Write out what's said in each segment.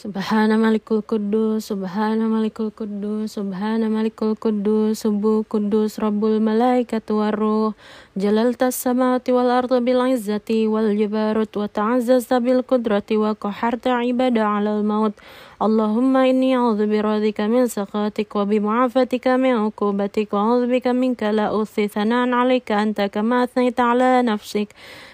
Subhana malikul kudus, subhana malikul kudus, subhana malikul kudus, subuh kudus, rabbul malaikatu waruh, jalaltas samawati wal ardu bil izzati wal jabarut wa ta'azzazta bil kudrati wa qaharta ibada ala al maut. Allahumma inni a'udhu biradika min sakatik wa bimu'afatika min uqubatik wa a'udhu bika minka la uthi thanan anta kama athnayta ala nafsik.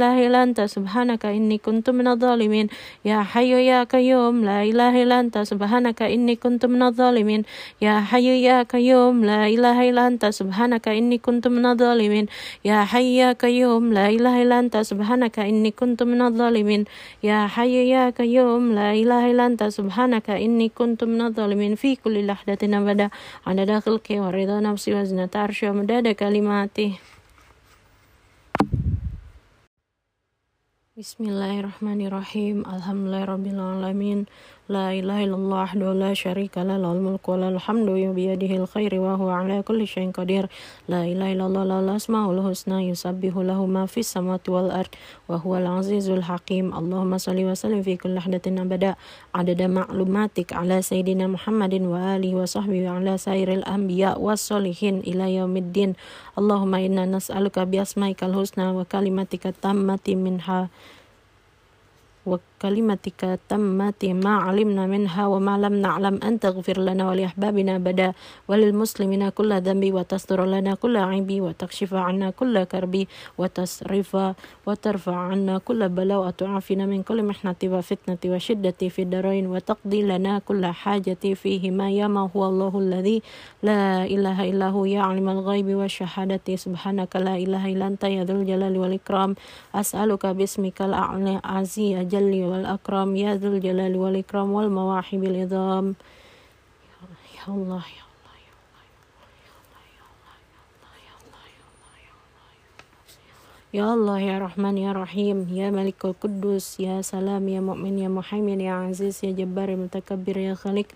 إله إلا أنت سبحانك إني كنت من الظالمين يا حي يا قيوم لا إله إلا أنت سبحانك إني كنت من الظالمين يا حي يا قيوم لا إله إلا أنت سبحانك إني كنت من الظالمين يا حي يا قيوم لا إله إلا أنت سبحانك إني كنت من الظالمين يا حي يا قيوم لا إله إلا أنت سبحانك إني كنت من الظالمين في كل لحظة أبدا على داخلك ورضا نفسي وزنة عرشي ومداد كلماتي Bismillahirrahmanirrahim. Alhamdulillahirrahmanirrahim. لا إله إلا الله وحده لا شريك له له الملك وله الحمد بيده الخير وهو على كل شيء قدير. لا إله إلا الله له الأسماء الحسنى يسبح له ما في السماوات والأرض وهو العزيز الحكيم. اللهم صل وسلم في كل لحظة أبدا. عدد معلوماتك على سيدنا محمد وآله وصحبه وعلى سائر الأنبياء والصالحين إلى يوم الدين. اللهم إنا نسألك بأسمائك الحسنى وكلماتك التامة منها. وك وكلمتك تمت ما علمنا منها وما لم نعلم أن تغفر لنا ولأحبابنا بدا وللمسلمين كل ذنب وتستر لنا كل عيب وتكشف عنا كل كرب وتصرف وترفع عنا كل بلاء وتعافينا من كل محنة وفتنة وشدة في الدارين وتقضي لنا كل حاجة فيهما يا ما هو الله الذي لا إله إلا هو يعلم الغيب والشهادة سبحانك لا إله إلا أنت يا ذو الجلال والإكرام أسألك باسمك الأعلى عزيز الجل والأكرم يا ذا الجلال والإكرام والمواحب العظام يا الله يا الله يا الله يا الله يا رحمن يا رحيم يا ملك القدوس يا سلام يا مؤمن يا محيمن يا عزيز يا جبار يا متكبر يا خالق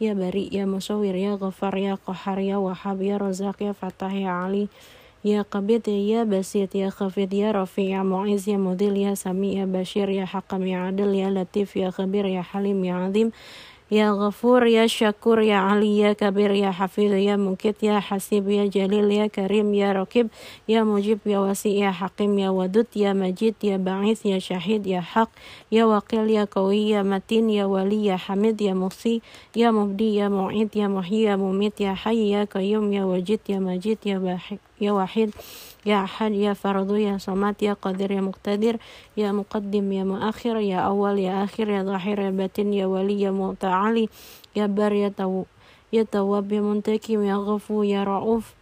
يا بريء يا مصور يا غفار يا قهار يا وهاب يا رزاق يا فتاح يا علي ya Basit ya Khafid ya Rafi ya Mu'iz ya Mudil ya Sami ya Bashir ya Hakam ya Adil ya Latif ya Khabir ya Halim ya Azim Ya Ghafur ya Syakur ya Ali ya Kabir ya Hafiz ya Mukit ya Hasib ya Jalil ya Karim ya Rakib ya Mujib ya Wasi ya Hakim ya Wadud ya Majid ya Ba'ith ya Syahid ya Haq ya Wakil ya Qawi ya Matin ya Wali ya Hamid ya Musi ya Mubdi ya Mu'id ya Muhyi ya Mumit ya Hayy ya Qayyum ya Wajid ya Majid ya ya Wahid يا أحد يا فرد يا صمد يا قادر يا مقتدر يا مقدم يا مؤخر يا أول يا آخر يا ظاهر يا باطن يا ولي يا متعالي يا بر يا, تو يا تواب يا منتكم يا غفو يا رؤوف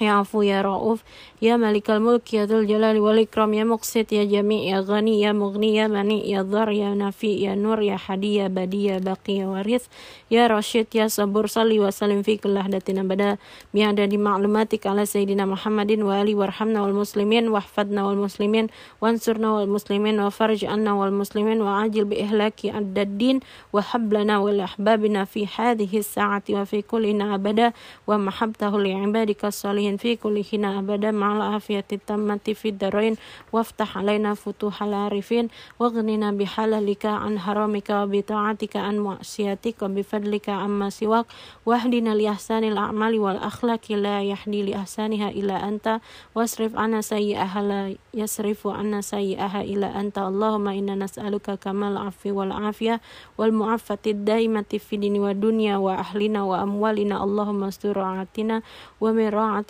يا عفو يا رؤوف يا ملك الملك يا ذو الجلال والإكرام يا مقسط يا جميع يا غني يا مغني يا مني يا ضر يا نفي يا نور يا حدي يا بدي يا باقي يا ورث يا رشيد يا صبور صلي وسلم في كل لحظة أبدا بعدد معلوماتك على سيدنا محمد وآله وارحمنا والمسلمين واحفظنا والمسلمين وانصرنا والمسلمين وفرج عنا والمسلمين وعاجل بإهلاك عد الدين وحب لنا ولأحبابنا في هذه الساعة وفي كلنا أبدا ومحبته لعبادك الصالحين في كل حين أبدا مع العافية التامة في الدارين وافتح علينا فتوح العارفين واغننا بحلالك عن حرامك وبطاعتك عن معصيتك وبفضلك عما سواك واهدنا لأحسان الأعمال والأخلاق لا يهدي لأحسانها إلا أنت واصرف عنا سيئها لا يصرف عنا سيئها إلا أنت اللهم إنا نسألك كمال العفو والعافية والمعافاة الدائمة في الدين والدنيا وأهلنا وأموالنا اللهم استر عاتنا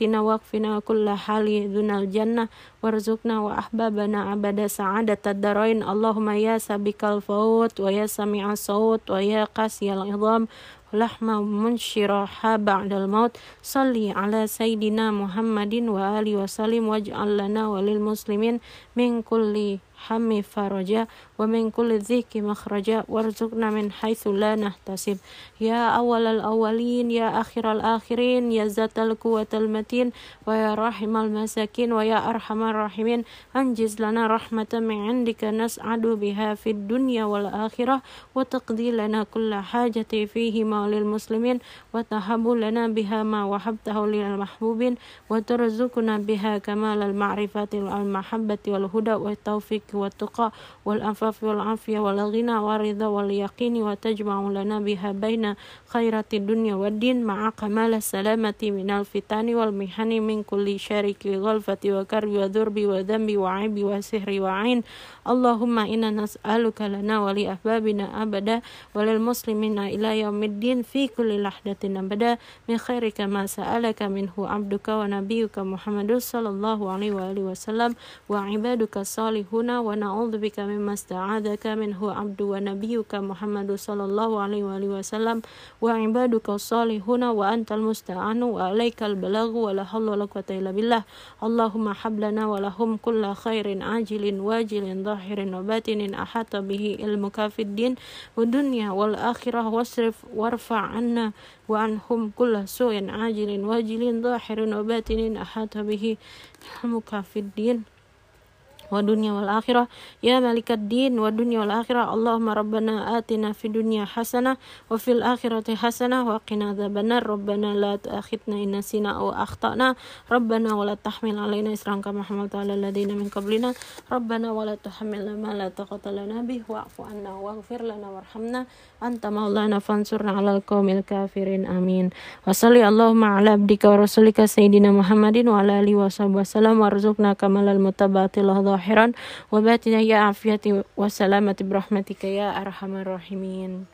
rabbina waqfina kulla hali dunal jannah warzukna wa ahbabana abada sa'adat darain. Allahumma ya sabikal faut wa ya sami'a saut wa ya qasiyal idham. Lahma munshiraha ba'dal maut. Salli ala sayyidina Muhammadin wa Ali wa sallim. Waj'al lana walil muslimin min kulli الهم فرجا ومن كل ذيك مخرجا. وارزقنا من حيث لا نحتسب. يا أول الأولين يا آخر الآخرين يا ذات القوة المتين ويا راحم المساكين ويا أرحم الراحمين. أنجز لنا رحمة من عندك نسعد بها في الدنيا والآخرة. وتقضي لنا كل حاجة فيهما للمسلمين. وتهب لنا بها ما وهبته للمحبوبين. وترزقنا بها كمال المعرفة والمحبة والهدى والتوفيق. والتقى والعفاف والعافية والغنى والرضا واليقين وتجمع لنا بها بين خيرات الدنيا والدين مع كمال السلامة من الفتن والمحن من كل شرك غلفة وكرب وذرب وذنب وعيب وسحر وعين. اللهم إنا نسألك لنا ولأحبابنا أبدا وللمسلمين إلى يوم الدين في كل لحظة أبدا. من خيرك ما سألك منه عبدك ونبيك محمد صلى الله عليه وآله وسلم وعبادك الصالحون ونعوذ بك مما استعاذك منه عبد ونبيك محمد صلى الله عليه وآله وسلم وعبادك الصالحون وأنت المستعان وعليك البلاغ ولا حول ولا قوة إلا بالله اللهم حب لنا ولهم كل خير عاجل واجل ظاهر وباطن أحاط به علمك في الدين والدنيا والآخرة واصرف وارفع عنا وعنهم كل سوء عاجل واجل ظاهر وباطن أحاط به علمك في الدين wa dunya wal akhirah. Ya malikad din wa dunya wal akhirah. Allahumma rabbana atina fi dunya hasanah wa fil akhirati hasanah wa qina adzabannar. Rabbana la tu'akhidna in nasina aw akhtana. Rabbana wa la tahmil alaina isran kama hamalta ala alladziina min qablina. Rabbana wa la tuhammilna ma la taqata lana bih wa'fu anna waghfir lana warhamna. Anta maulana fansurna alal qaumil kafirin. Amin. Wa salli Allahumma ala abdika wa rasulika sayyidina Muhammadin wa ala alihi wa sahbihi wa warzuqna kamalal mutabati ظاهرا وباتنا يا عافية وسلامة برحمتك يا أرحم الراحمين